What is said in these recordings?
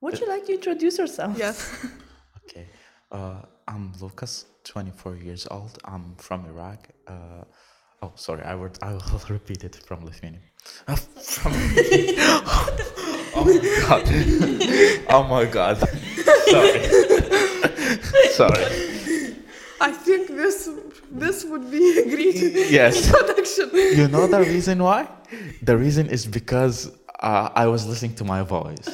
Would you like to introduce yourself? Yes. Okay. Uh, I'm Lukas, 24 years old. I'm from Iraq. Uh, oh, sorry. I would. I will repeat it from Lithuania. Uh, from. oh my god. oh my god. Sorry. sorry. I think this this would be a great Yes. introduction. You know the reason why? The reason is because uh, I was listening to my voice.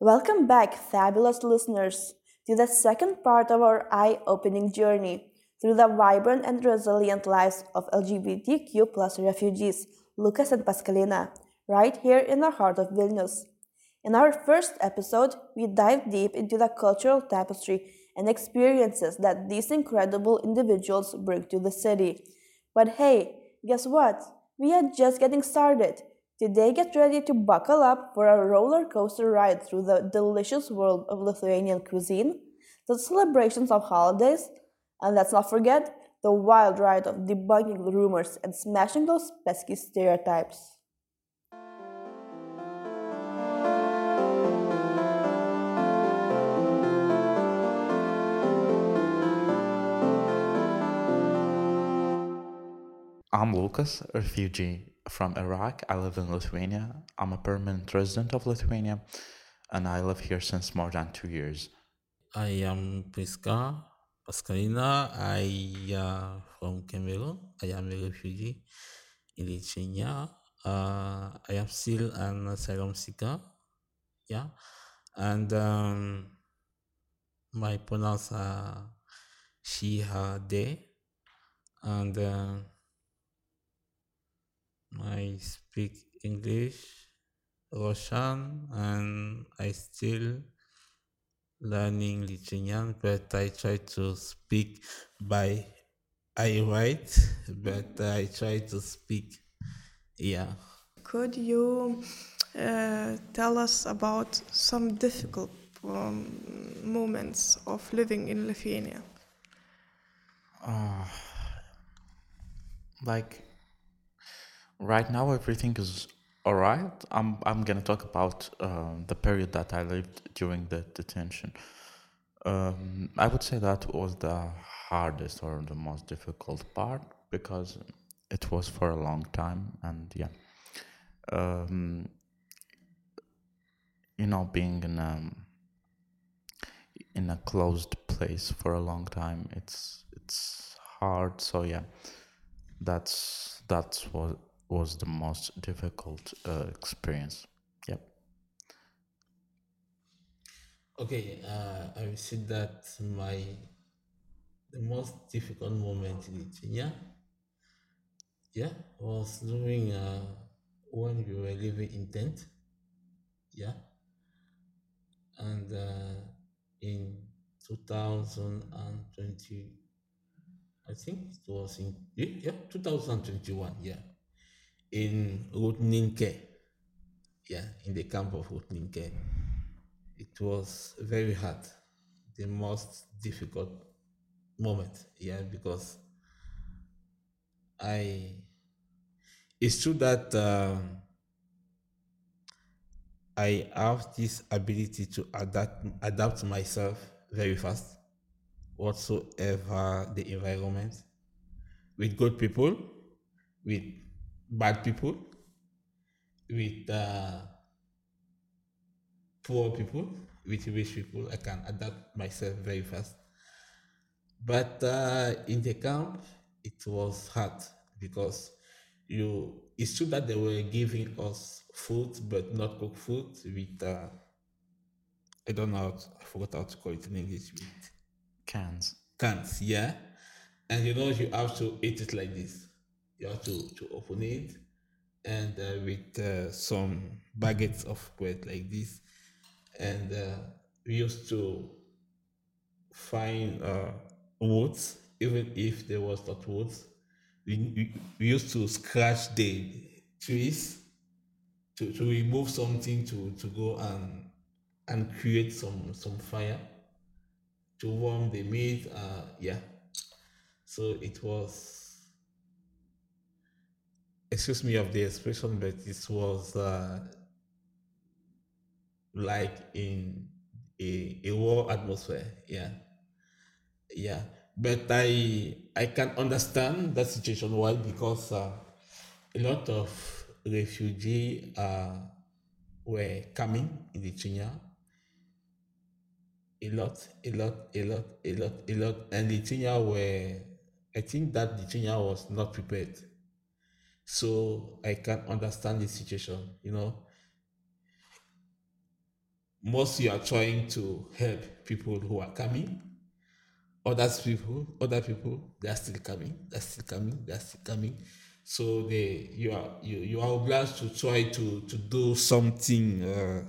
Welcome back, fabulous listeners, to the second part of our eye opening journey through the vibrant and resilient lives of LGBTQ refugees, Lukas and Pascaline, right here in the heart of Vilnius. In our first episode, we dive deep into the cultural tapestry and experiences that these incredible individuals bring to the city. But hey, guess what? We are just getting started. Today, get ready to buckle up for a roller coaster ride through the delicious world of Lithuanian cuisine, the celebrations of holidays, and let's not forget the wild ride of debunking the rumors and smashing those pesky stereotypes. I'm Lukas, refugee from Iraq. I live in Lithuania. I'm a permanent resident of Lithuania, and I live here since more than two years. I am Priska Pascaline. I uh, from Cameroon. I am a refugee in Lithuania. Uh, I am still an asylum seeker. Yeah, and um, my pronouns are she, her, they, and uh, I speak English, Russian, and I still learning Lithuanian, but I try to speak by I write, but I try to speak. Yeah. Could you uh, tell us about some difficult um, moments of living in Lithuania? Uh, like right now, everything is all right. I'm I'm gonna talk about um, the period that I lived during the detention. Um, I would say that was the hardest or the most difficult part because it was for a long time, and yeah, um, you know, being in a in a closed place for a long time, it's it's hard. So yeah, that's that's what was the most difficult uh, experience. Yep. Okay, uh, I say that my the most difficult moment in Lithuania, yeah, was during uh, when we were living in tent, yeah, and uh, in 2020, I think it was in yeah 2021, yeah, in Rudninkai, yeah, in the camp of Rudninkai it was very hard the most difficult moment yeah because i it's true that um, i have this ability to adapt adapt myself very fast whatsoever the environment with good people with bad people with uh, poor people, with rich people, I can adapt myself very fast. But uh, in the camp, it was hard because you. It's true that they were giving us food, but not cooked food with. Uh, I don't know. How to, I forgot how to call it in English. With Cans. cans, yeah, and you know you have to eat it like this. You have to to open it, and uh, with uh, some baguettes of bread like this and uh, we used to find uh, woods, even if there was not woods. We, we, we used to scratch the trees to, to remove something to, to go and and create some some fire to warm the meat. Uh, yeah, so it was. Excuse me of the expression, but it was uh, like in a, a war atmosphere. Yeah. Yeah. But I I can understand that situation why because uh, a lot of refugees uh, were coming in the Lithuania. A lot, a lot, a lot, a lot, a lot, and the Lithuania were. I think that the Lithuania was not prepared. So I can understand the situation. You know, most you are trying to help people who are coming. Others people, other people, they are still coming. They're still coming. They're still coming. So they, you are you, you are obliged to try to to do something uh,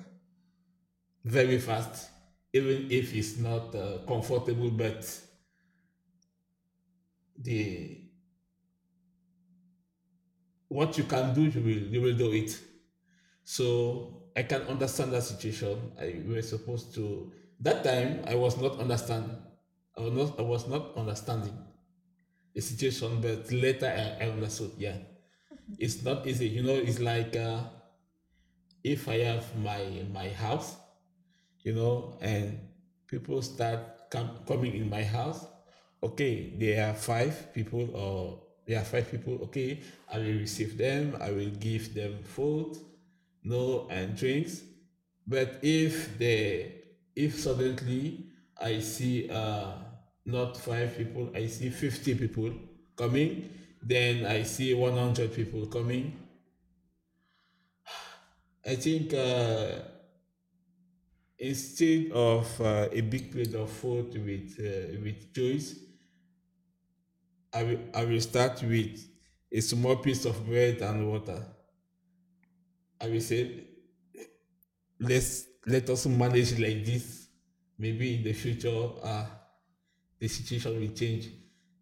very fast, even if it's not uh, comfortable. But the what you can do, you will you will do it. So I can understand that situation. I we were supposed to that time I was not understand I was not I was not understanding the situation, but later I, I understood. Yeah, it's not easy. You know, it's like uh, if I have my my house, you know, and people start com- coming in my house. Okay, there are five people or there are five people. Okay, I will receive them. I will give them food, no, and drinks. But if they, if suddenly I see uh not five people, I see fifty people coming, then I see one hundred people coming. I think uh, instead of uh, a big plate of food with uh, with juice, I will, I will start with a small piece of bread and water. I will say, let's let us manage like this. Maybe in the future, uh, the situation will change.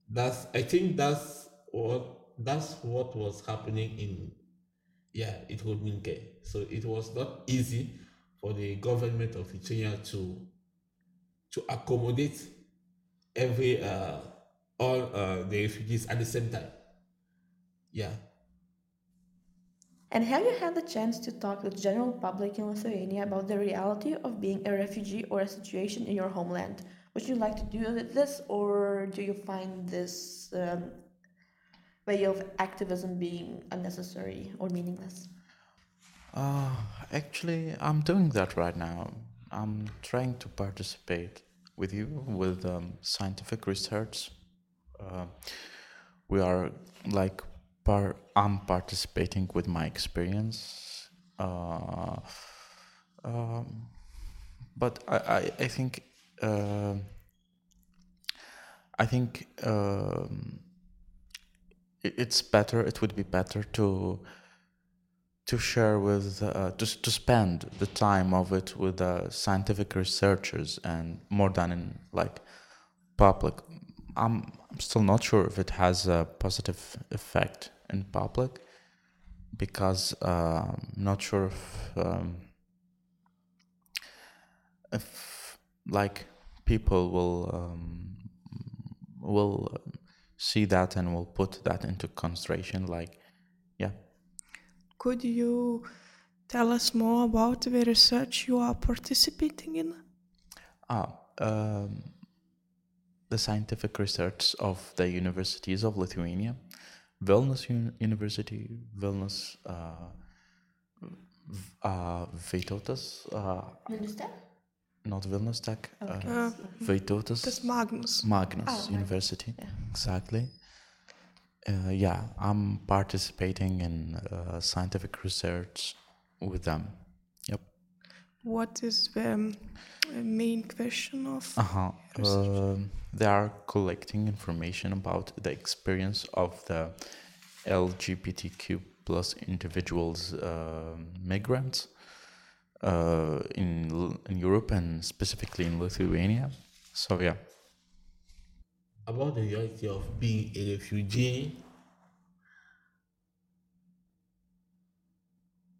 That's I think that's what that's what was happening in yeah it would mean care. So it was not easy for the government of Lithuania to to accommodate every uh, all uh, the refugees at the same time. Yeah. And have you had the chance to talk with the general public in Lithuania about the reality of being a refugee or a situation in your homeland? Would you like to do this, or do you find this um, way of activism being unnecessary or meaningless? Uh, actually, I'm doing that right now. I'm trying to participate with you with um, scientific research. Uh, we are like par- I'm participating with my experience. Uh, um, but I, I, I think uh, I think um, it, it's better. It would be better to to share with uh, to to spend the time of it with uh, scientific researchers and more than in like public. I'm I'm still not sure if it has a positive effect in public because uh, I'm not sure if um, if like people will um, will see that and will put that into consideration like yeah Could you tell us more about the research you are participating in? ah um, the scientific research of the universities of Lithuania Vilnius Un- University Vilnius uh, uh, Vytautas uh, Understand? not Vilnius Tech Okay. uh, Uh, Vytautas das Magnus. Magnus Oh, Magnus, University. yeah. Exactly. Uh, yeah, I'm participating in uh, scientific research with them. Yep. What is the um, main question of Uh huh. research? Um, they are collecting information about the experience of the LGBTQ plus individuals, uh, migrants uh, in in Europe and specifically in Lithuania. So yeah. about the reality of being a refugee,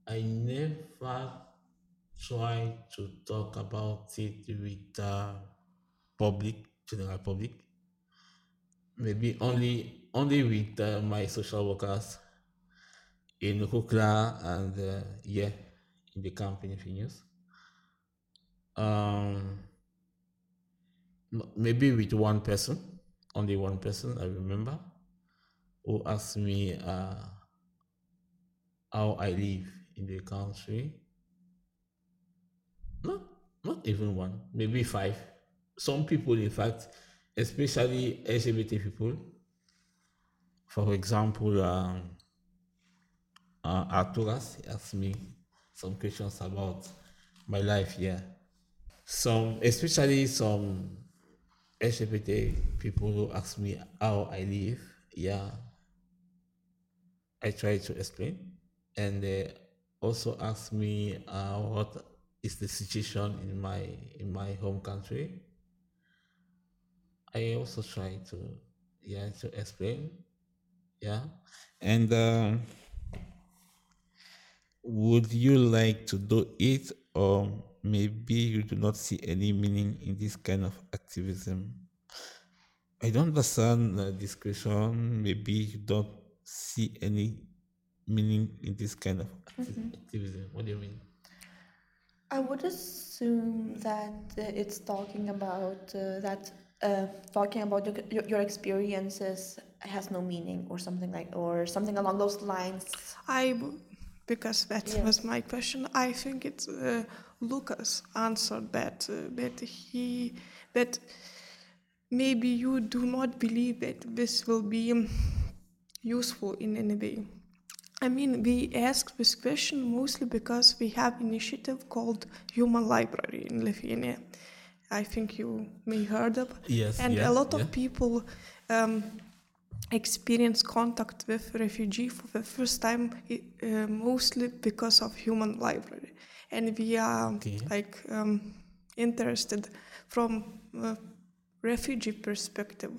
I never try to talk about it with the public, general public. Maybe only only with uh, my social workers in Rukla and uh, yeah, in the camp in Phineas. Um, maybe with one person, only one person I remember, who asked me uh, how I live in the country. Not, not even one, maybe five. Some people, in fact, especially LGBT people. For example, um, uh, Arturas asked me some questions about my life here. Some, especially some LGBT people who ask me how I live. Yeah, I try to explain, and they also ask me uh, what is the situation in my in my home country. I also try to yeah to explain, yeah, and. Uh, would you like to do it, or maybe you do not see any meaning in this kind of activism? I don't understand uh, this question. Maybe you don't see any meaning in this kind of acti- activism. What do you mean? I would assume that uh, it's talking about uh, that uh, talking about your, your, experiences has no meaning or something like or something along those lines. I, because that was my question. I think it's uh, Lukas answered that uh, that he that maybe you do not believe that this will be um, useful in any way. I mean, we ask this question mostly because we have initiative called Human Library in Lithuania. I think you may heard of. Yes, And yeah, a lot yeah. of people um, experience contact with refugee for the first time, uh, mostly because of Human Library, and we are Okay. like um, interested from a refugee perspective.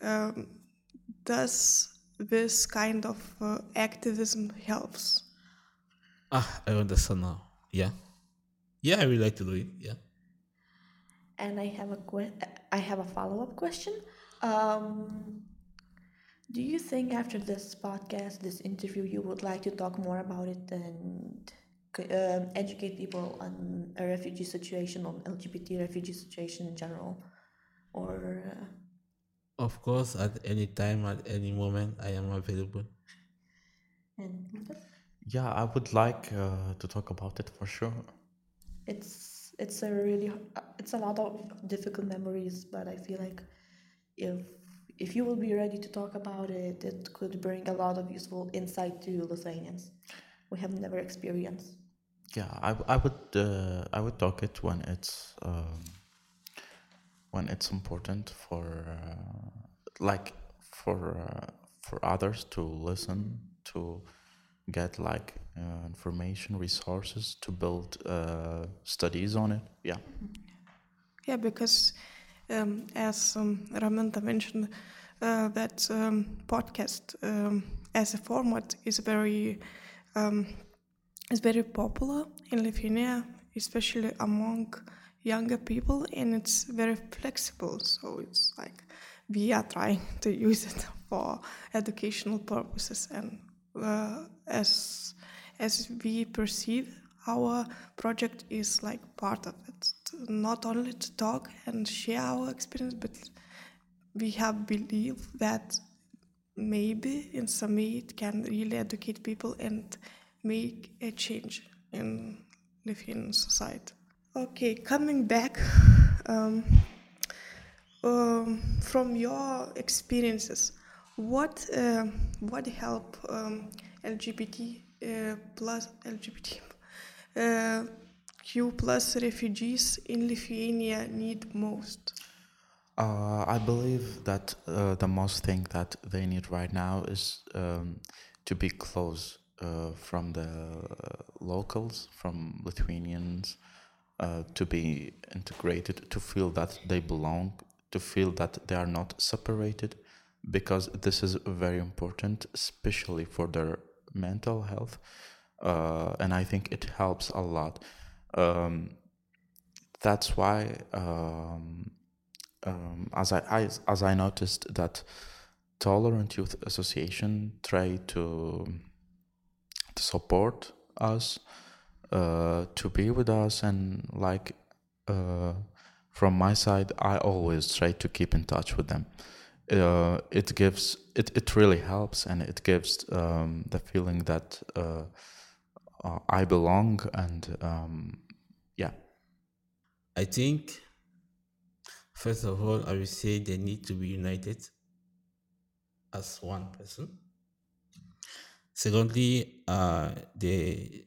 Um, does this kind of uh, activism helps? Ah, I understand now. Yeah, yeah, I would like to do it. Yeah. And I have a que- I have a follow up question. Um, do you think after this podcast, this interview, you would like to talk more about it and um, educate people on a refugee situation, on LGBT refugee situation in general, or uh, Of course, at any time, at any moment, I am available. and Yeah, I would like uh, to talk about it for sure. it's it's a really uh, it's a lot of difficult memories, but I feel like if if you will be ready to talk about it, it could bring a lot of useful insight to Lithuanians we have never experienced. Yeah, I, w- I would uh, I would talk it when it's um, when it's important for uh, like for uh, for others to listen to get like uh, information resources to build uh, studies on it. Yeah. Yeah, because um, as um, mentioned, uh, that um, podcast um, as a format is very um, is very popular in Lithuania, especially among younger people, and it's very flexible. So it's like we are trying to use it for educational purposes, and uh, as as we perceive our project is like part of it not only to talk and share our experience but we have belief that maybe in some way it can really educate people and make a change in Lithuanian society. Okay, coming back um, um, from your experiences, what uh, what help um, LGBT uh, plus LGBT uh, Q plus refugees in Lithuania need most? Uh, I believe that uh, the most thing that they need right now is um, to be close uh, from the locals, from Lithuanians, uh, to be integrated, to feel that they belong, to feel that they are not separated, because this is very important, especially for their mental health. Uh, and I think it helps a lot. Um, that's why. Um, um, as I, I as I noticed that Tolerant Youth Association try to to support us, uh, to be with us, and like uh, from my side, I always try to keep in touch with them. Uh, it gives it, it really helps, and it gives um, the feeling that uh, uh, I belong, and um, yeah. I think, first of all, I will say they need to be united as one person. Secondly, uh, they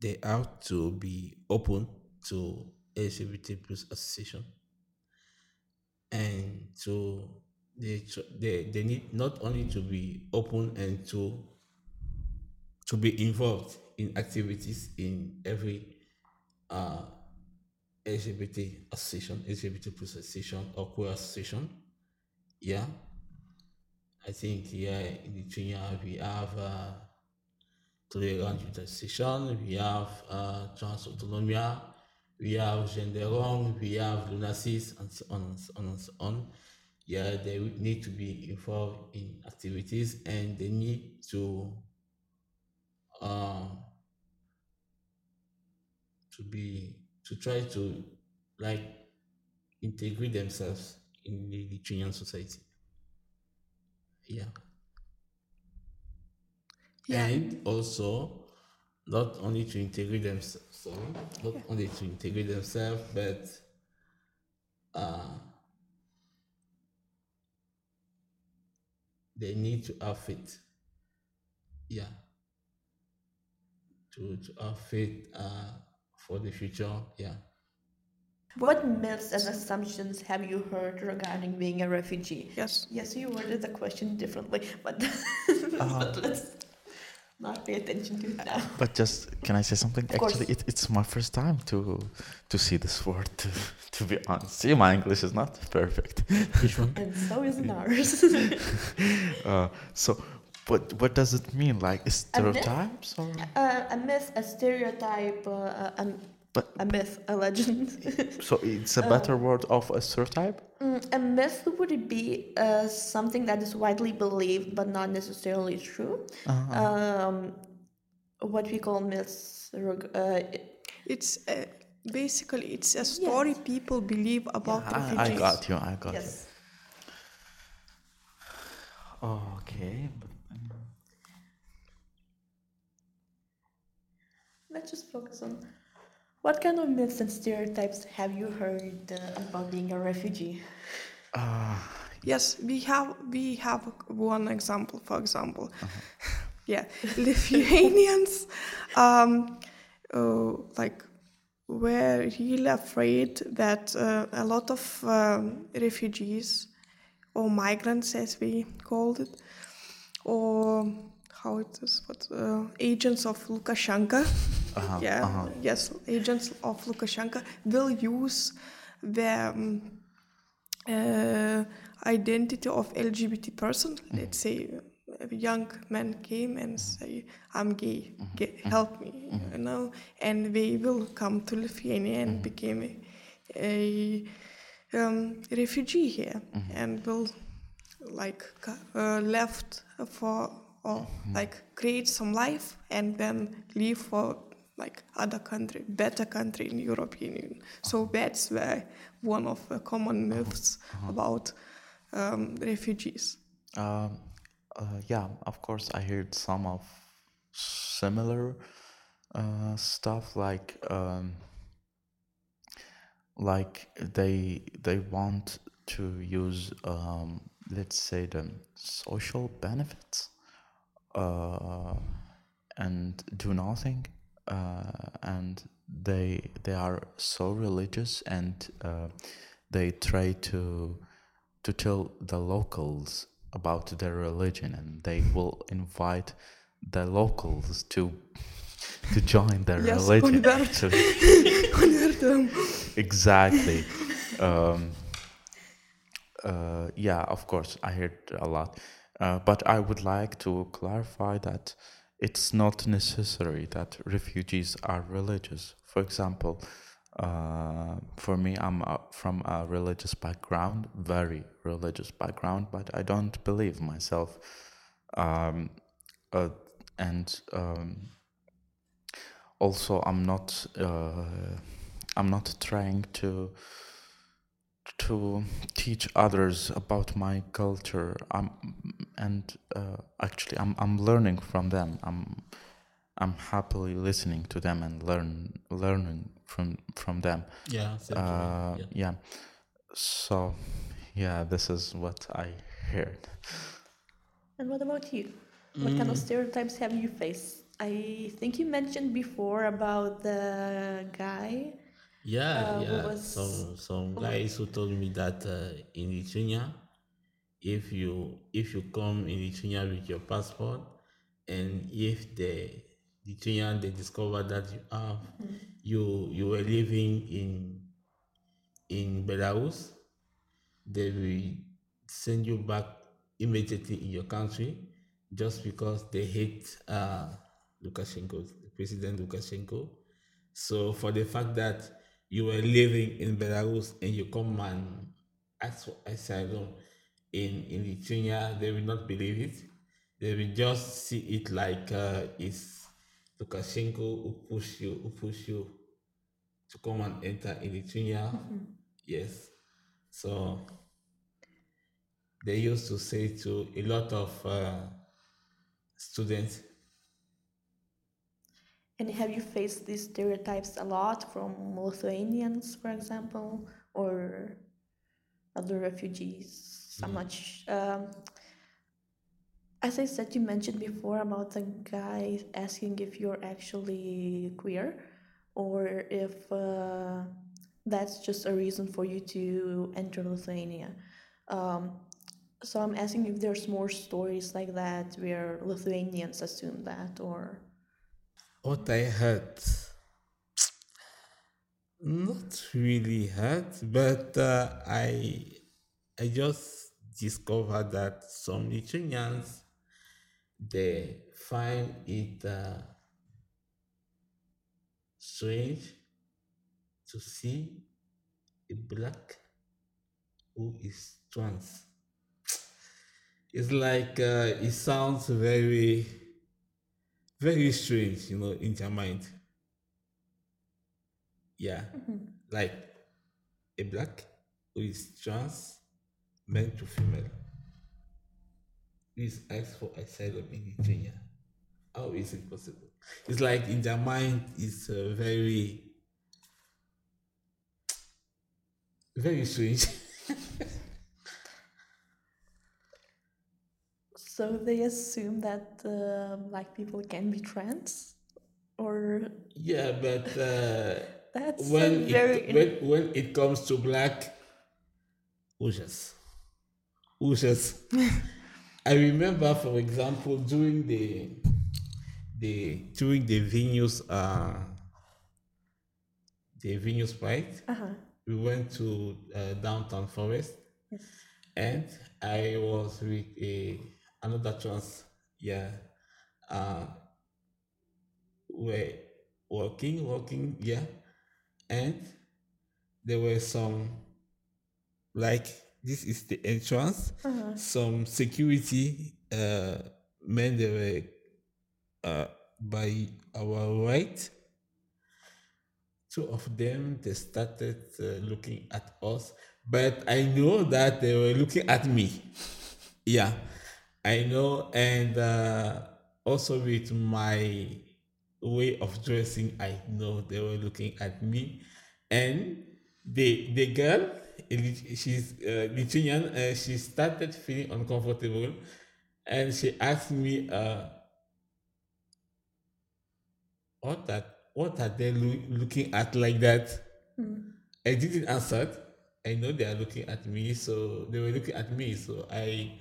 they have to be open to LGBT plus association, and to they they they need not only to be open and to to be involved in activities in every uh, LGBT association, LGBT plus association or queer association. Yeah. I think yeah in the Lithuania we have uh, tolerant youth association, we have uh, trans autonomia, we have genderong, we have lunacies and so on and so on and so on. Yeah, they need to be involved in activities and they need to uh, to be to try to like integrate themselves in the Lithuanian society. Yeah. Yeah. And also not only to integrate themselves, sorry, not only to integrate themselves, but uh, they need to have faith. Yeah. To, to have faith uh, for the future. Yeah. What myths and assumptions have you heard regarding being a refugee? Yes. Yes, you worded the question differently, but, Uh, but let's not pay attention to it now. But just can I say something? course. Actually, it, it's my first time to to see this word. To, to be honest, see, my English is not perfect. Which one? And so isn't ours. Uh, so, what what does it mean? Like stereotypes or? uh, a myth, a stereotype, uh, a, But a myth, a legend. so it's a better word of a stereotype. Mm, a myth would be uh, something that is widely believed but not necessarily true? Uh-huh. Um, what we call myths. Uh, It's uh, basically it's a story people believe about I, I got you. I got yes. you. Okay. Um, Let's just focus on what kind of myths and stereotypes have you heard uh, about being a refugee? uh, Yes, we have we have one example. For example, yeah, Lithuanians, um, uh, like were really afraid that uh, a lot of um, refugees or migrants, as we called it, or how it is, what uh, agents of Lukashenko, Uh-huh, yeah, uh-huh. yes, agents of Lukashenko will use the um, uh, identity of LGBT person. Let's say a young man came and say, "I'm gay, get, help me," you know, and they will come to Lithuania and became a, a um, refugee here and will like uh, left for or like create some life and then leave for like other country, better country in European Union. So that's where one of the common myths about um, refugees. Um, uh, yeah, of course, I heard some of similar uh, stuff like um, like they they want to use um, let's say the social benefits uh, and do nothing uh, and they they are so religious and uh, they try to to tell the locals about their religion and they will invite the locals to to join their Yes, religion convert. actually Convert them. exactly um, uh, yeah of course i heard a lot uh, but i would like to clarify that it's not necessary that refugees are religious. For example uh, for me i'm from a religious background very religious background but i don't believe myself. Um, uh, and um, also i'm not uh, I'm not trying to to teach others about my culture. I'm and uh, actually I'm I'm learning from them. I'm I'm happily listening to them and learn learning from from them. Yeah, same to Uh, yeah. yeah. So yeah, this is what I heard. And what about you? What kind of stereotypes have you faced? I think you mentioned before about the guy. Yeah, Uh, yeah. was- Some some guys who told me that uh, in Lithuania, if you if you come in Lithuania with your passport, and if the Lithuanian they discover that you have you you were living in in Belarus, they will send you back immediately in your country just because they hate uh, Lukashenko, President Lukashenko. So for the fact that you were living in Belarus and you come and ask for asylum in, in Lithuania, they will not believe it. They will just see it like uh, it's Lukashenko who push you, who push you to come and enter in Lithuania. Yes. So they used to say to a lot of uh, students, And have you faced these stereotypes a lot from Lithuanians, for example, or other refugees? So much. Um, as I said, you mentioned before about the guy asking if you're actually queer, or if uh, that's just a reason for you to enter Lithuania. Um, so I'm asking if there's more stories like that where Lithuanians assume that, or. What I heard, not really heard, but uh, I I just discovered that some Lithuanians they find it uh, strange to see a black who is trans. It's like uh, it sounds very very strange, you know, in their mind. Yeah, like a black who is trans, meant to female, who is asked for asylum in Lithuania. How is it possible? It's like in their mind, it's uh, very, very strange. So they assume that uh, black people can be trans, or yeah, but uh, that's when it, when when it comes to black, Ujas. Ujas. I remember, for example, during the the during the Venus uh the Vilnius Pride, uh-huh. we went to uh, downtown forest and I was with a another chance. yeah uh We working, walking walking yeah. And there were some like this is the entrance. Some security uh men they were uh by our right. Two of them they started uh, looking at us but i know that they were looking at me. Yeah i know and uh, also with my way of dressing i know they were looking at me. And the the girl she's uh, lithuanian uh, she started feeling uncomfortable and she asked me uh, what that what are they loo- looking at like that? I didn't answer. I know they are looking at me so they were looking at me so i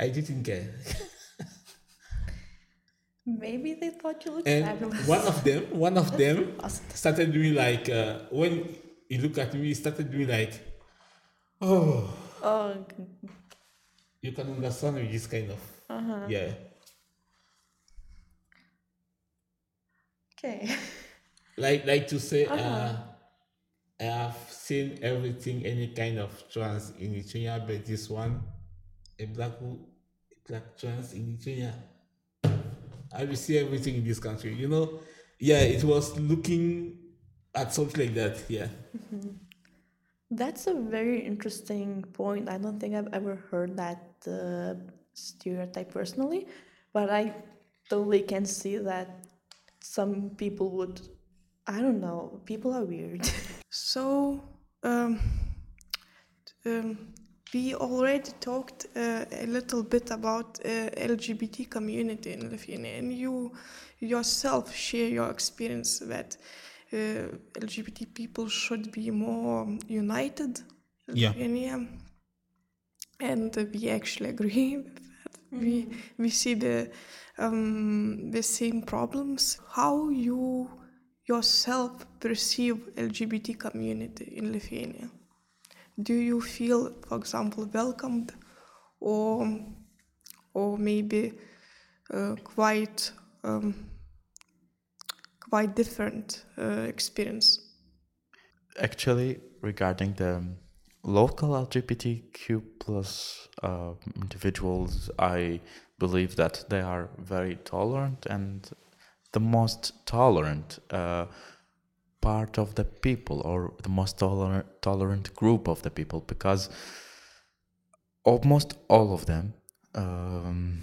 i didn't care. Maybe they thought you looked and fabulous. one of them one of them started doing like uh, when he looked at me he started doing like oh. Oh, you can understand with this kind of yeah. Okay. like like to say uh, I have seen everything, any kind of trans in Lithuania, but this one, a black wo- trans in Lithuania. I will see everything in this country. You know, yeah, it was looking at something like that. Yeah. That's a very interesting point. I don't think I've ever heard that uh, stereotype personally, but I totally can see that some people would. I don't know. People are weird. So, um, um, we already talked uh, a little bit about uh, LGBT community in Lithuania, and you yourself share your experience that uh, LGBT people should be more united in Yeah. Lithuania, and uh, we actually agree with that. We we see the um, the same problems. How you yourself perceive LGBT community in Lithuania? Do you feel, for example, welcomed, or or maybe uh, quite um, quite different uh, experience? Actually, regarding the local LGBTQ plus uh, individuals, I believe that they are very tolerant and the most tolerant uh, part of the people, or the most tolerant tolerant group of the people, because almost all of them um,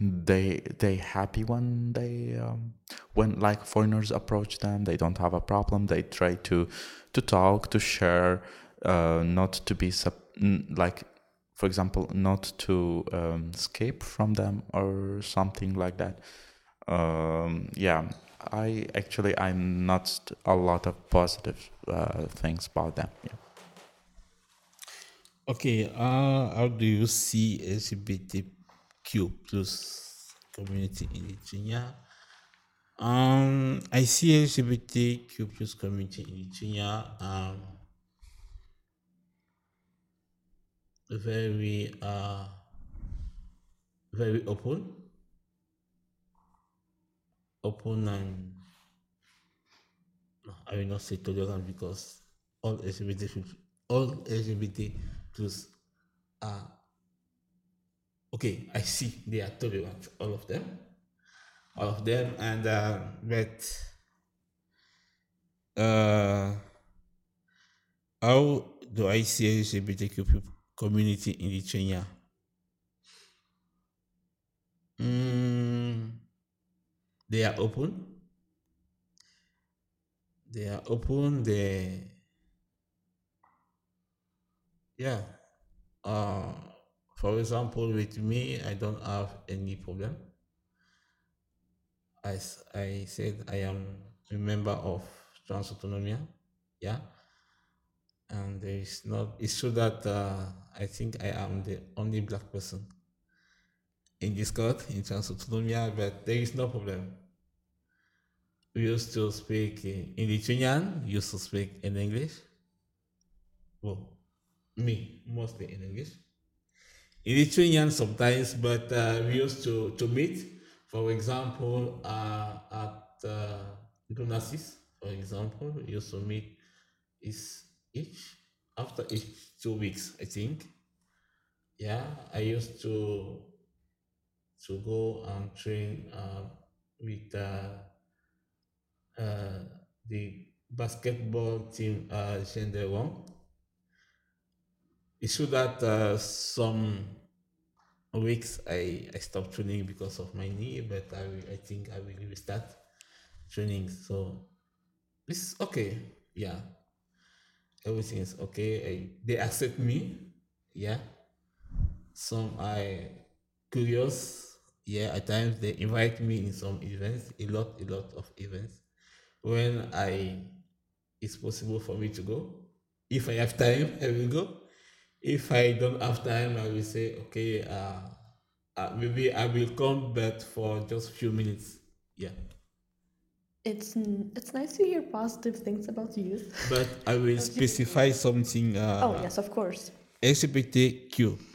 they they happy when they um, when like foreigners approach them they don't have a problem they try to to talk to share uh, not to be sub- like for example not to um, escape from them or something like that. Um, yeah i actually i'm not a lot of positive uh, things about them yeah Okay. Uh, how do you see LGBTQ plus community in Lithuania? Um, I see LGBTQ plus community in Lithuania um very uh very open, open and I will not say tolerant because all LGBT all LGBT plus are okay. I see they are tolerant, all of them, all of them, and uh, but uh, how do I see LGBTQ community in Lithuania? Mm, they are open. They are open. They, yeah. Uh, for example, with me, I don't have any problem. As I said I am a member of Trans Autonomia, yeah. And there is not, it's true that uh, I think I am the only black person in Discord in Trans Autonomia, but there is no problem. We used to speak in, Lithuanian, used to speak in English. Well, me, mostly in English. In Lithuanian sometimes, but uh, we used to, to meet, for example, uh, at uh, for example, we used to meet is each after each two weeks, I think. Yeah, I used to to go and train uh, with uh, uh, the basketball team uh, Gender One. It's true that some weeks I, I stopped training because of my knee, but I, will- I think I will restart training. So it's okay. Yeah. Everything is okay. I, they accept me. Yeah. Some I curious. Yeah, at times they invite me in some events, a lot, a lot of events. When I it's possible for me to go. If I have time, I will go. If I don't have time, I will say, okay, uh, uh, maybe I will come, but for just a few minutes. Yeah. It's it's nice to hear positive things about youth. But I will specify something. Uh, oh yes, of course. LGBTQ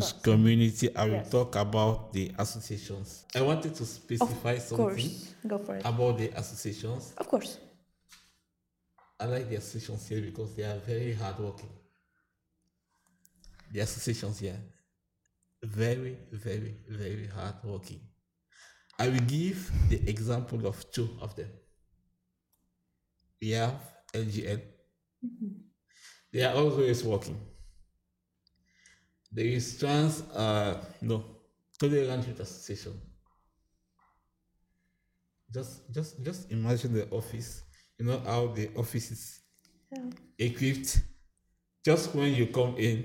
community. I will Yes. talk about the associations. I wanted to specify Of something course, go for it. about the associations. Of course. I like the associations here because they are very hardworking. The associations here, very, very, very hardworking. I will give the example of two of them. we have LGN. Mm-hmm. They are always working. There is trans, uh, no, tolerant association. Just, just, just imagine the office. You know how the office is equipped. Just when you come in,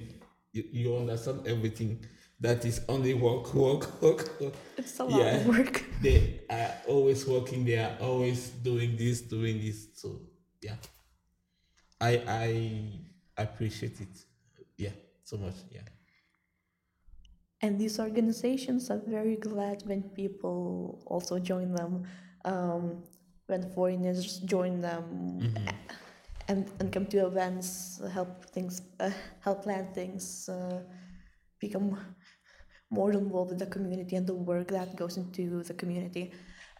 you, you understand everything. That is only work, work, work, work. It's a lot of work. They are always working. They are always doing this, doing this. So yeah, I I appreciate it. Yeah, so much. Yeah. And these organizations are very glad when people also join them, um, when foreigners join them, and, and come to events, help things, uh, help plan things, uh, become more involved in the community and the work that goes into the community.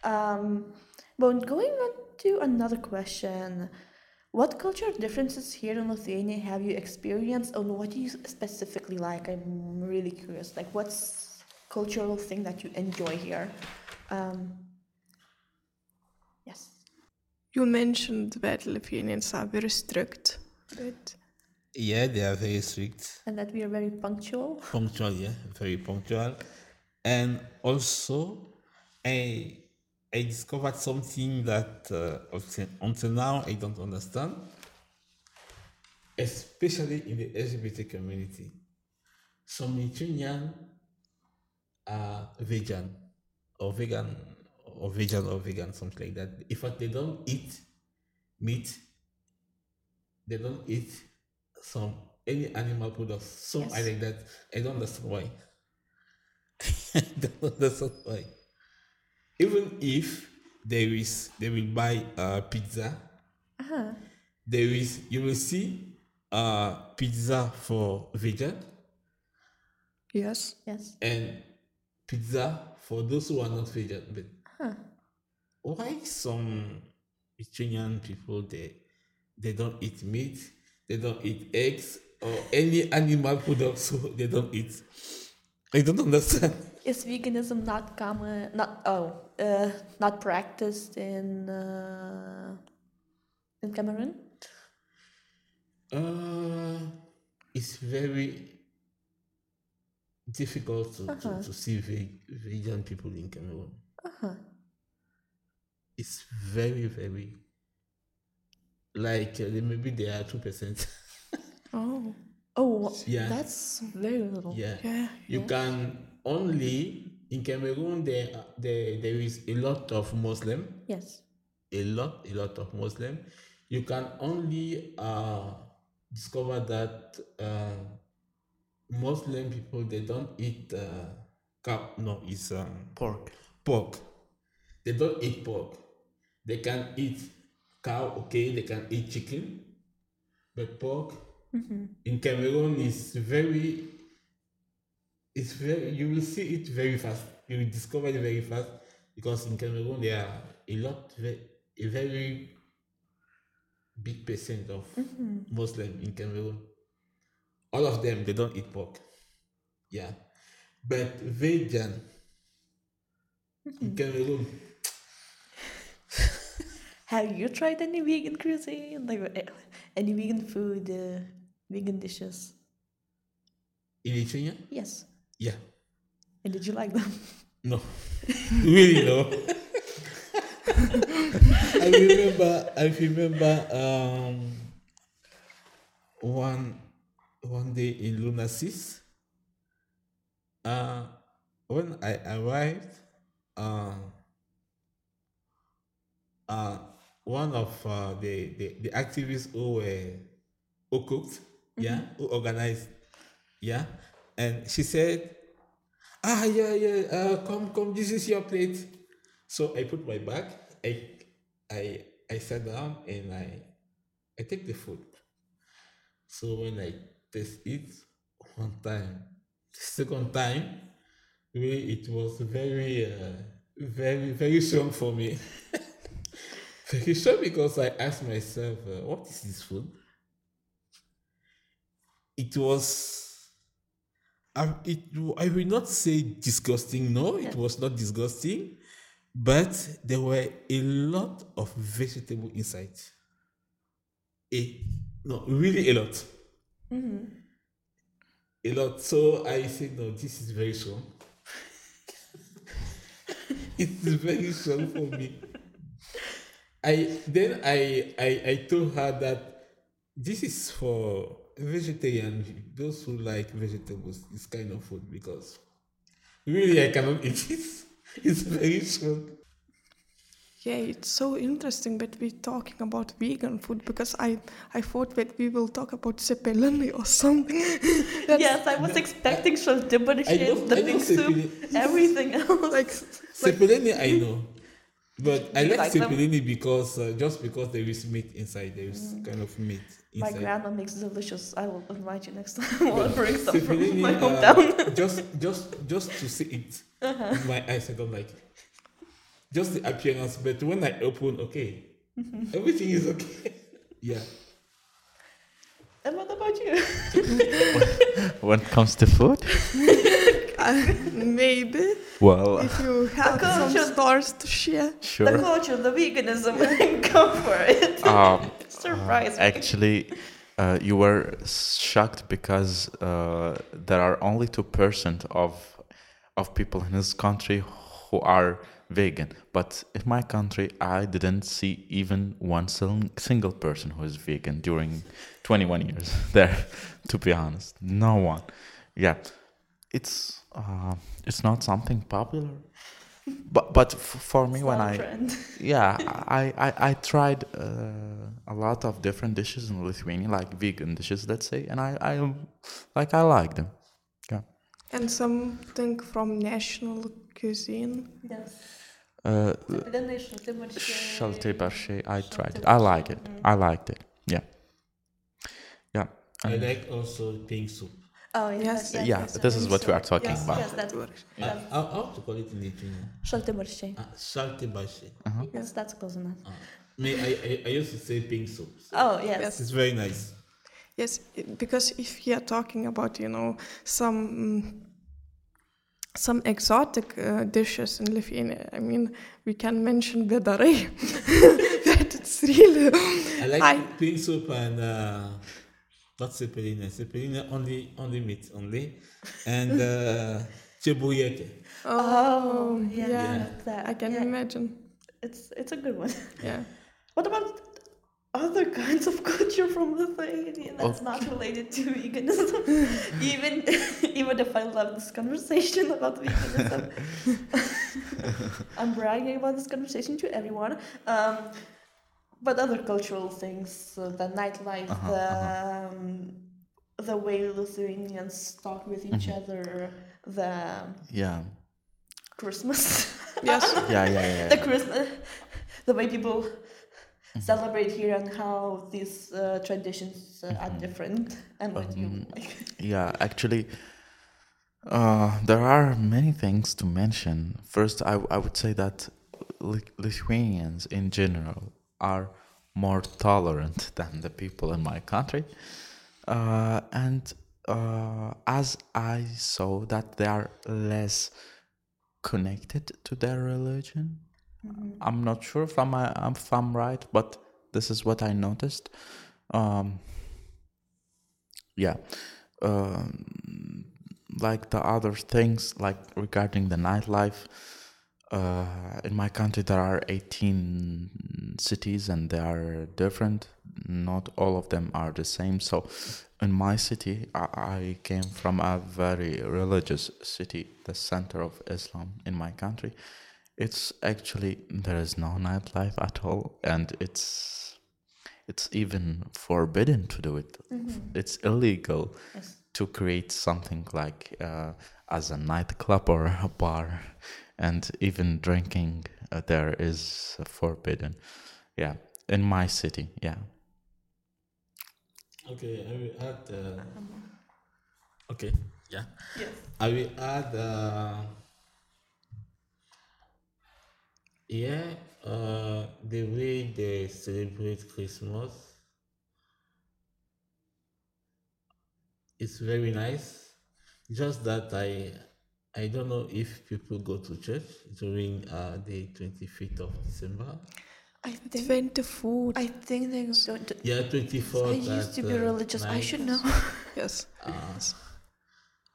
Um, but going on to another question, what cultural differences here in Lithuania have you experienced, and what do you specifically like? I'm really curious. Like, what's cultural thing that you enjoy here? Um, yes. You mentioned that Lithuanians are very strict, but Yeah, they are very strict. And that we are very punctual. punctual, yeah, very punctual. And also, I I discovered something that uh, until, now I don't understand, especially in the LGBT community. Some Lithuanian are vegan or vegan or vegan or vegan, something like that. In fact, they don't eat meat. They don't eat some any animal products. So I Yes. like that. I don't understand why. I don't understand why. Even if there is, they will buy uh, pizza. There is, you will see uh, pizza for vegan yes, Yes. and pizza for those who are not vegan. But why some Lithuanian people they they don't eat meat, they don't eat eggs or any animal products, so they don't eat. I don't understand. Is veganism not common? Not oh, uh, not practiced in uh, in Cameroon? Uh, it's very difficult to, to, to see ve- vegan people in Cameroon. -huh. It's very, very like uh, maybe there are two percent. oh, Oh, Yeah. that's very little. yeah. yeah, You can only in Cameroon there there there is a lot of Muslim, Yes. a lot a lot of Muslim. You can only uh, discover that uh, Muslim people they don't eat uh, cow. No, it's um, Pork. pork. They don't eat pork. They can eat cow. Okay, they can eat chicken, but pork in Cameroon is very. It's very. You will see it very fast. You will discover it very fast because in Cameroon there are a lot, a very big percent of Muslim in Cameroon. All of them they don't eat pork. Yeah, but vegan in Cameroon. Have you tried any vegan cuisine? Like uh, any vegan food, uh, vegan dishes? In Lithuania? Yes. Yeah. And did you like them? No. really no. I remember I remember um one one day in Lunasis. Uh when I arrived, uh, uh one of uh, the, the the activists who were who cooked, yeah, who organized, yeah, and she said, ah yeah yeah uh, come come this is your plate. So i put my bag i i i sat down and i i take the food. So when i taste it one time the second time it was very uh, very very strong for me. Very strong because i asked myself uh, what is this food? It was I, it, I will not say disgusting. No, it was not disgusting, but there were a lot of vegetable inside. a no really a lot. Mm-hmm. A lot. So I said, no, this is very strong. it is very strong for me. I then I, I I told her that this is for vegetarian those who like vegetables, this kind of food because really I cannot eat this. It's very strong. Yeah, it's so interesting that we're talking about vegan food because I I thought that we will talk about cepelinai or something. Yes, I was expecting I know- the I big soup, everything else. like Cepelinai I know. But I Do you like like them? cepelini because uh, just because there is meat inside, there is kind of meat My grandma makes delicious. I will invite you next time. I'll bring some from Cepelini, my uh, just just just to see it with my eyes, I don't like it. Just the appearance, but when I open, okay, everything is okay. yeah. And what about you? When it comes to food, uh, maybe well, if you have some culture- stories to share. The culture, the veganism, go for it. Um, Surprise me. Actually, uh, you were shocked because uh, there are only two percent of of people in this country who are vegan. But in my country, I didn't see even one single person who is vegan during 21 years there. To be honest, no one. Yeah, it's uh, it's not something popular. But but f- for me, It's when I trend. yeah I, I, I tried uh, a lot of different dishes in lithuania like vegan dishes let's say and i, I like i like them yeah And something from national cuisine. Yes. uh, Then they Shaltibarishes. I tried it i like it i liked it yeah yeah I like also pink soup. Oh, yes. Yes. yes, yeah yes, this yes, is what we are talking yes, about Yes, that's, Uh, that's how, how to call it in Lithuanian? Shaltibarishes. Uh, Salty bashi. Yes, that's close enough. Me, I, I, I used to say pink soup. So Oh, yes. Yes. It's very nice. Yes, because if you are talking about, you know, some some exotic uh, dishes in Lithuania, I mean, we can mention vėdarai. that it's really. I like I- pink soup and uh, not cepelina. Cepelina only only meat only, and uh, chebuyete. Oh, yeah. yeah. That, I can yeah. imagine. It's, it's a good one. Yeah. What about other kinds of culture from Lithuania that's not related to veganism? even even if I love this conversation about veganism, I'm bragging about this conversation to everyone. Um, but other cultural things, uh, the nightlife, Uh-huh, the um, the way Lithuanians talk with each other, the yeah Yes. Christmas. yeah yeah yeah, the. Christmas, the way people celebrate here and how these uh, traditions uh, are different and what you like. Yeah, actually, uh, there are many things to mention. First, I, I would say that Lithuanians in general are more tolerant than the people in my country. Uh, and uh, as I saw that they are less connected to their religion, I'm not sure if I'm, if I'm right, but this is what I noticed. Um, yeah um, like the other things like regarding the nightlife uh, in my country there are 18 cities and they are different. Not all of them are the same. So in my city i, I came from a very religious city the center of islam in my country. It's actually there is no nightlife at all and it's it's even forbidden to do it. It's illegal Yes. to create something like uh, as a nightclub or a bar and even drinking uh, there is forbidden yeah in my city yeah Okay, I will add. Uh, okay, yeah. Yes. I will add. Uh, yeah, uh, the way they celebrate Christmas is very nice. Just that I, I don't know if people go to church during uh, the twenty fifth of December. I think Twenty food. I think they don't. Yeah, 24th. I used to be uh, religious. I should know. yes.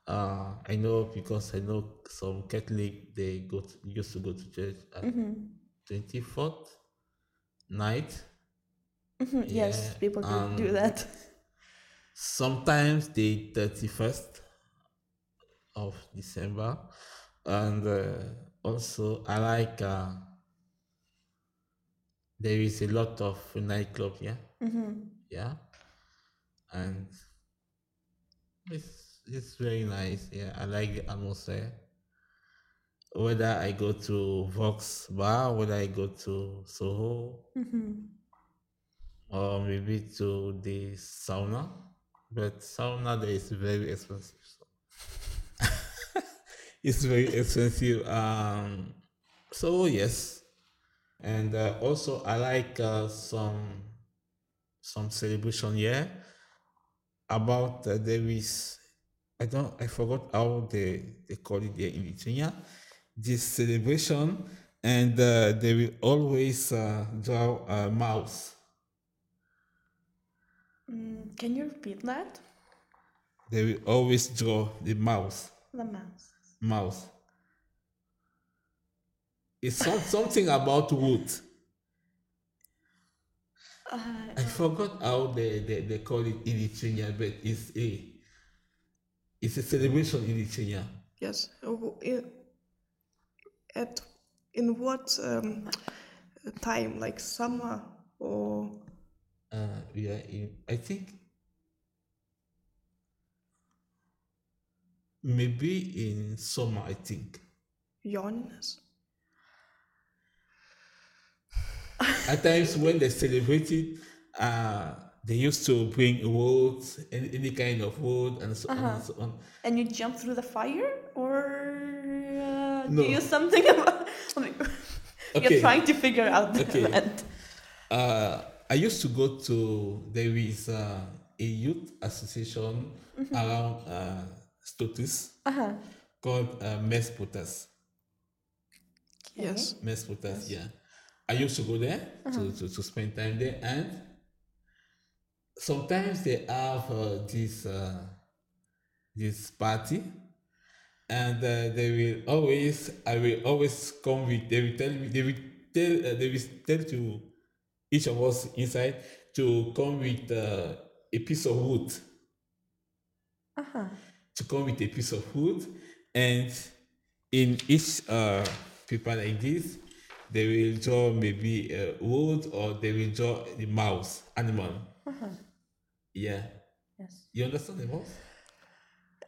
Uh, I know because I know some Catholic they go to, used to go to church at Mm-hmm. 24th night. Mhm, Yes, people do, do that. Sometimes the 31st of December, and uh, also I like. Uh, there is a lot of nightclub here. Mm-hmm. yeah and it's it's very nice yeah i like the atmosphere whether i go to vox bar whether i go to soho Mm-hmm. or maybe to the sauna but sauna there is very expensive so. It's very expensive um so yes and uh, also i like uh, some some celebration here about uh, there is i don't i forgot how they they call it there in lithuania this celebration and uh, they will always uh, draw a mouse Mm, can you repeat that? they will always draw the mouse The mouse. Mouse it's some, something about wood Uh, i forgot how they, they, they call it in lithuania but it's a it's a celebration in lithuania Yes. In- At in what um, time? Like summer or uh, we are in, I think maybe in summer, I think. Jonas? At times when they celebrated, uh, they used to bring wood, any, any kind of wood, and so on and so on. and you jump through the fire, or uh, No. do you something about? You're trying to figure out the Okay. event. Uh, I used to go to, there is uh, a youth association around uh, Stotis Uh-huh. called uh, Mesputas. Yes. Mesputas, yeah. I used to go there to, to, to spend time there, and sometimes they have uh, this uh, this party, and uh, they will always I will always come with they will tell me they will tell uh, they will tell to each of us inside to come with uh, a piece of wood Uh-huh. To come with a piece of wood and in each uh, paper like this they will draw maybe a wood or they will draw the mouse animal yeah Yes. you understand the mouse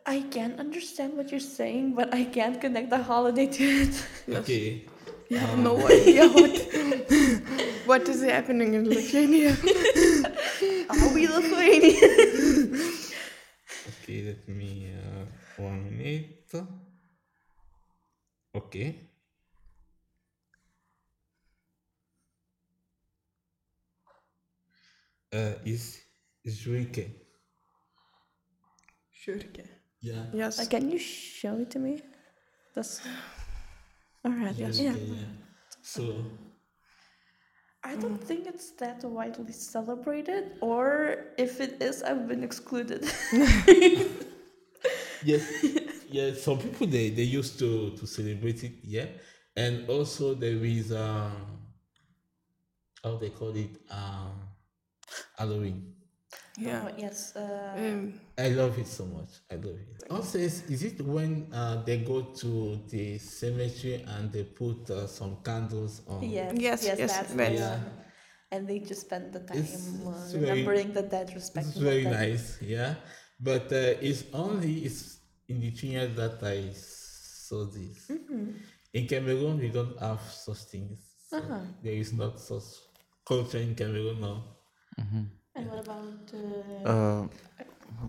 I can't understand what you're saying, but I can't connect the holiday to it. okay You have no idea what what is happening in Lithuania. Are we Lithuanian? Okay let me uh, one minute okay uh is Zurike. Shurke. yeah Yes. Uh, can you show it to me? That's all right. Zurike, Yeah. yeah so I don't think it's that widely celebrated, or if it is, I've been excluded. yes yeah some people they they used to to celebrate it yeah. And also there is um how they call it um halloween Yeah. But yes. Uh, Um, i love it so much i love it also is, is it when uh they go to the cemetery and they put uh, some candles on yes. Yes, Yes. yes, that's when- Yeah. And they just spend the time It's- uh, it's very- remembering the dead, it's very the dead. nice yeah but uh, it's only it's in the Kenya that i saw this in cameroon we don't have such things so there is not such culture in cameroon now And what about? Uh, Uh,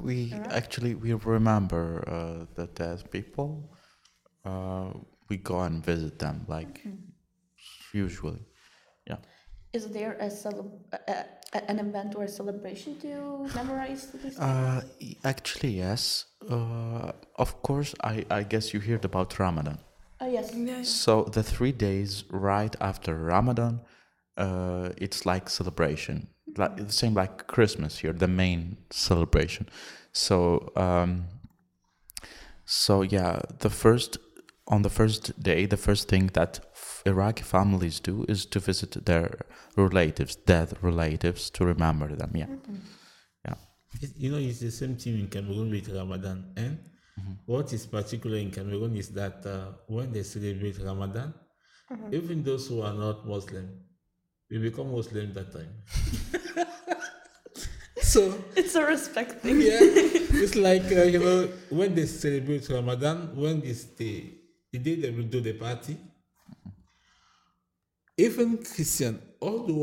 we actually we remember uh, the dead people. Uh, we go and visit them like usually. Yeah. is there a, cele- a, a an event or a celebration to memorize this? Uh, actually, yes. Uh, of course, I, I guess you heard about Ramadan. oh yes. yeah. So the three days right after Ramadan, uh, it's like celebration, like the same like Christmas here, the main celebration. So um, so yeah, the first on the first day, the first thing that Iraqi families do is to visit their relatives, dead relatives, to remember them. Yeah, yeah. It- you know, it's the same thing in Cameroon with Ramadan. And what is particular in Cameroon is that uh, when they celebrate Ramadan, even those who are not Muslim, we become Muslim that time. so It's a respect thing. yeah, it's like uh, you know when they celebrate Ramadan, when it's the the day they will do the party. Even Christian, all the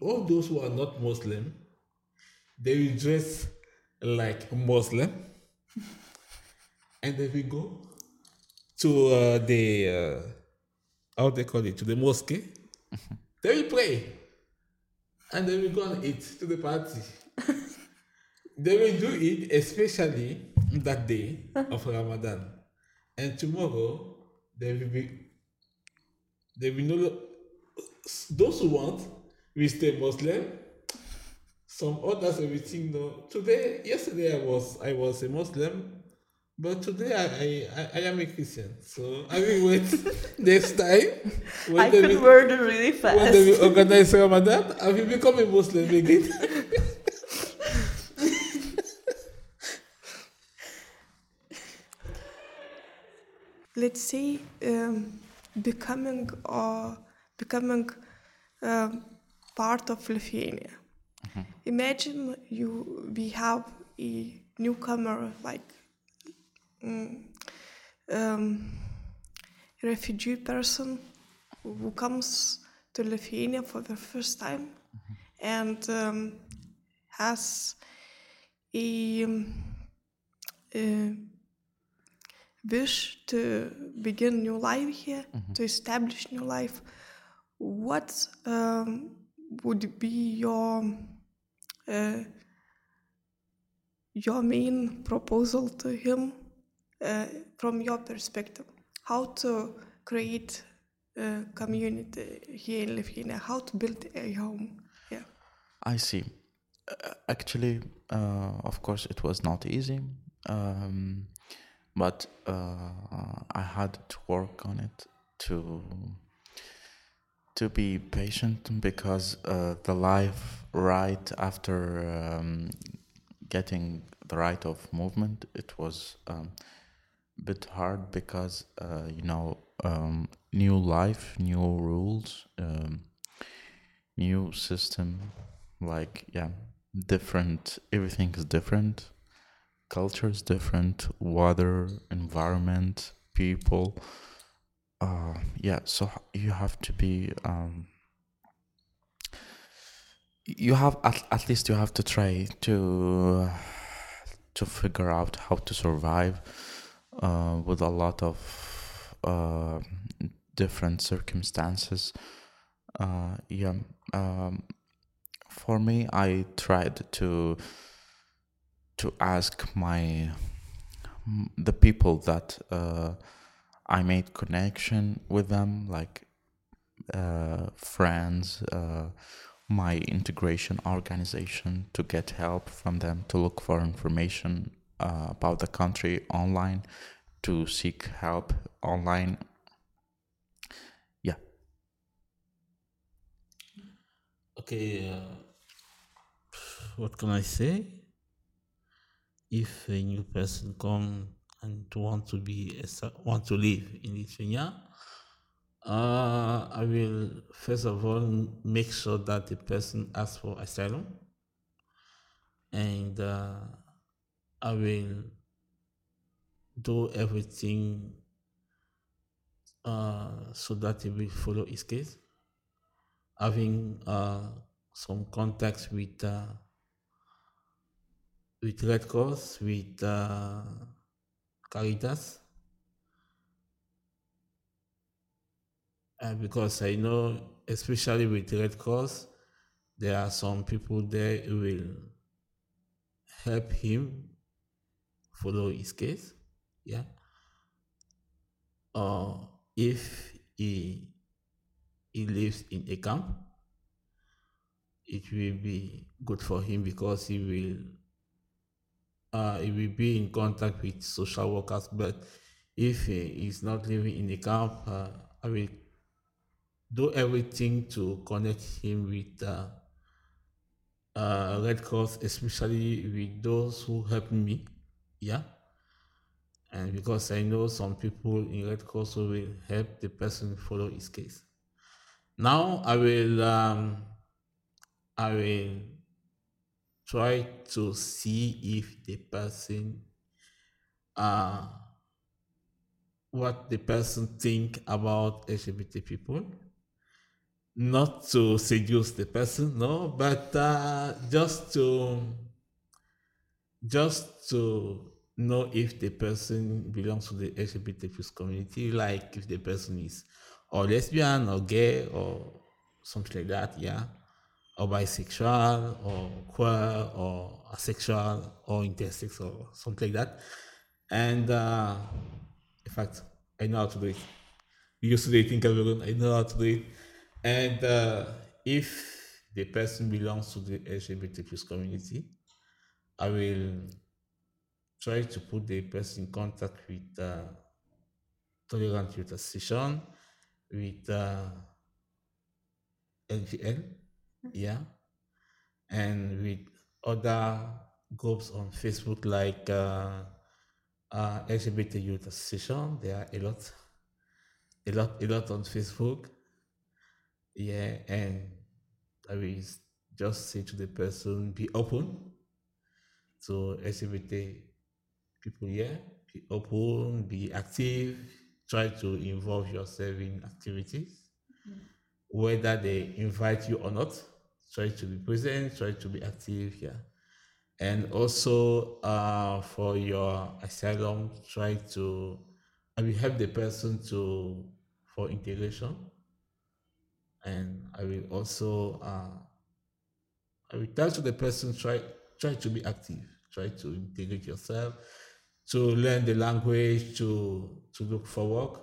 all those who are not Muslim, they will dress like Muslim, and they will go to uh, the uh, how they call it to the mosque. They will pray, and they will go and eat to the party. They will do it especially that day of Ramadan. And tomorrow they will be they will know those who want will stay Muslim. Some others will think no. Today, yesterday I was I was a Muslim, but today I I, I, I am a Christian. So I will wait next time when I they will, converted really fast. when they will organize Ramadan, I will become a Muslim again. let's say um, becoming or becoming um, part of Lithuania. Imagine you we have a newcomer like mm, um, refugee person who comes to Lithuania for the first time and um, has a, um, a wish to begin new life here, to establish new life, what um, would be your uh, your main proposal to him uh, from your perspective? How to create a community here in Lithuania? How to build a home? Yeah. I see. Uh, actually, uh, of course, it was not easy, um, but uh, I had to work on it to to be patient because uh, the life right after um, getting the right of movement, it was um, bit hard because uh, you know um, new life, new rules. Um, new system like yeah different everything is different culture is different water environment people uh yeah so you have to be um you have at, at least you have to try to to figure out how to survive uh, with a lot of uh, different circumstances. Uh, yeah um, for me i tried to to ask my the people that uh, i made connection with them like uh, friends uh, my integration organization to get help from them to look for information uh, about the country online to seek help online yeah Okay, uh, what can I say? If a new person come and want to be want to live in Lithuania, uh, I will first of all make sure that the person asks for asylum, and uh, I will do everything uh, so that he will follow his case. Having uh, some contacts with uh, with Red Cross, with uh, Caritas, uh, because I know, especially with Red Cross, there are some people there who will help him follow his case. Yeah. Or if he he lives in a camp, it will be good for him because he will uh, he will be in contact with social workers. But if he is not living in a camp, uh, I will do everything to connect him with uh, uh, Red Cross, especially with those who help me. Yeah. And because I know some people in Red Cross will help the person follow his case. Now I will um, I will try to see if the person uh what the person think about LGBT people. Not to seduce the person, no, but uh, just to just to know if the person belongs to the LGBT plus community, like if the person is or lesbian or gay or something like that, yeah, or bisexual or queer or asexual or intersex or something like that. And uh, in fact, I know how to do it. We used to do it in Cameroon, I know how to do it. And uh, if the person belongs to the LGBT plus community, I will try to put the person in contact with uh, Tolerant Youth Association, with uh, LGL, yeah, and with other groups on Facebook like uh, uh, LGBT Youth Association. There are a lot, a lot, a lot on Facebook. Yeah, and I will just say to the person, be open to LGBT people here, be open, be active, try to involve yourself in activities, whether they invite you or not. Try to be present, try to be active here. And also uh, for your asylum, try to I will help the person to for integration. And I will also uh, I will tell to the person try try to be active, try to integrate yourself, to learn the language, to to look for work.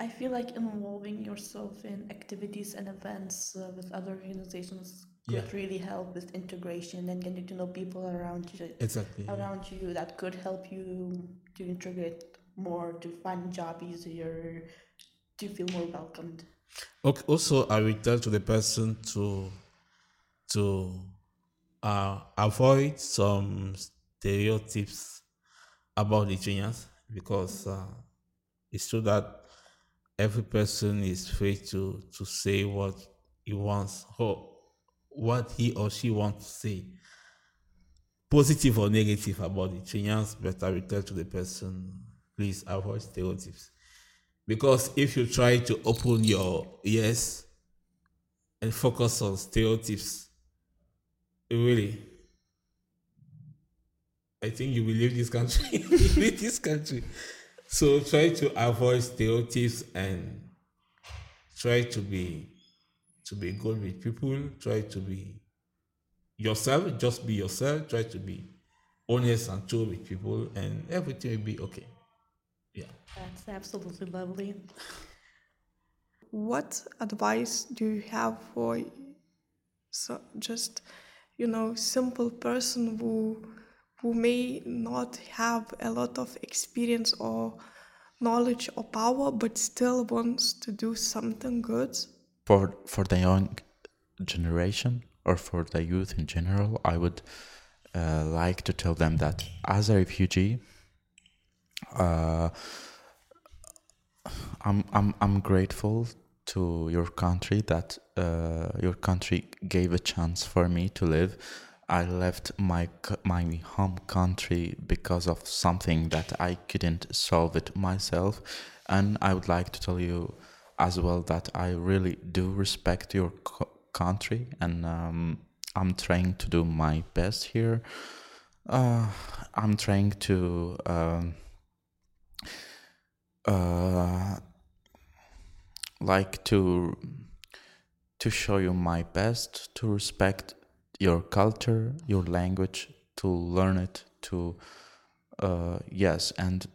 I feel like involving yourself in activities and events uh, with other organizations could Yeah. really help with integration and getting to know people around you. Exactly. Around you that could help you to integrate more, to find a job easier, to feel more welcomed. Okay. Also, I will tell to the person to to uh, avoid some stereotypes about Lithuanians because uh, it's true that every person is free to to say what he wants or what he or she wants to say, positive or negative about Lithuanians. But I will tell to the person, please avoid stereotypes because if you try to open your ears and focus on stereotypes, really, I think you will leave this country. Leave this country. So try to avoid stereotypes and try to be to be good with people. Try to be yourself. Just be yourself. Try to be honest and true with people, and everything will be okay. Yeah. That's absolutely lovely. What advice do you have for so just you know simple person who who may not have a lot of experience or knowledge or power but still wants to do something good? for for the young generation or for the youth in general, I would uh, like to tell them that as a refugee, uh, I'm I'm I'm grateful to your country that uh, your country gave a chance for me to live. I left my my home country because of something that I couldn't solve it myself, and I would like to tell you as well that I really do respect your co- country, and um, I'm trying to do my best here. Uh, I'm trying to. Um, uh, like to to show you my best to respect your culture your language to learn it to uh, yes and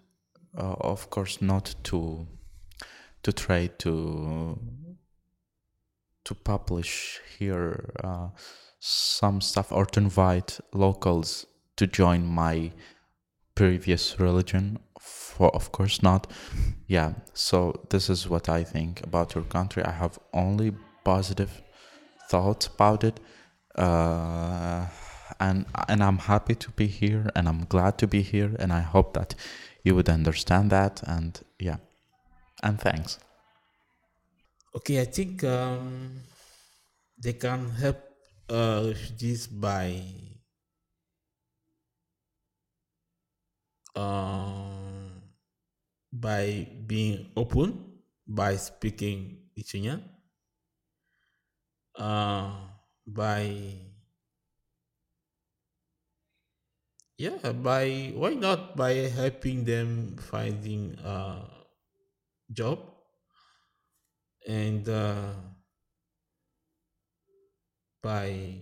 uh, of course not to to try to to publish here uh, some stuff or to invite locals to join my previous religion. For of course not. Yeah so this is what i think about your country. I have only positive thoughts about it uh, and and i'm happy to be here and i'm glad to be here and i hope that you would understand that and yeah and thanks. Okay, I think um, they can help uh, refugees by um, by being open, by speaking Lithuanian, uh, by yeah, by why not by helping them finding a job and uh, by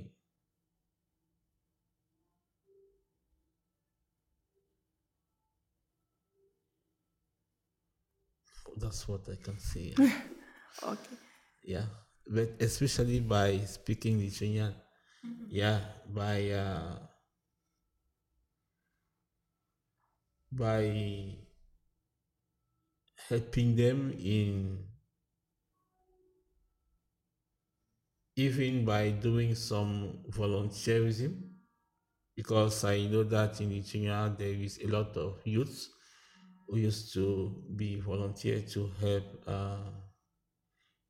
that's what I can say. Okay. yeah, but especially by speaking Lithuanian. Yeah, by uh, by helping them in even by doing some volunteerism because I know that in Lithuania there is a lot of youths who used to be volunteer to help uh,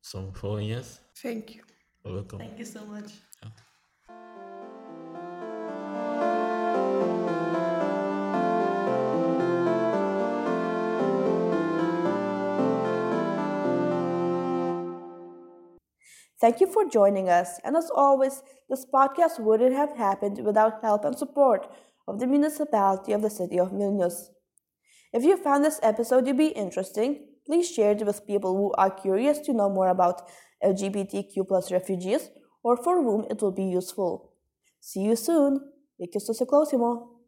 some foreigners. Thank you. You're welcome. Thank you so much. Ah. Thank you for joining us, and as always, this podcast wouldn't have happened without help and support of the municipality of the city of Vilnius. If you found this episode to be interesting, please share it with people who are curious to know more about LGBTQ plus refugees or for whom it will be useful. See you soon. Iki susiklausimo.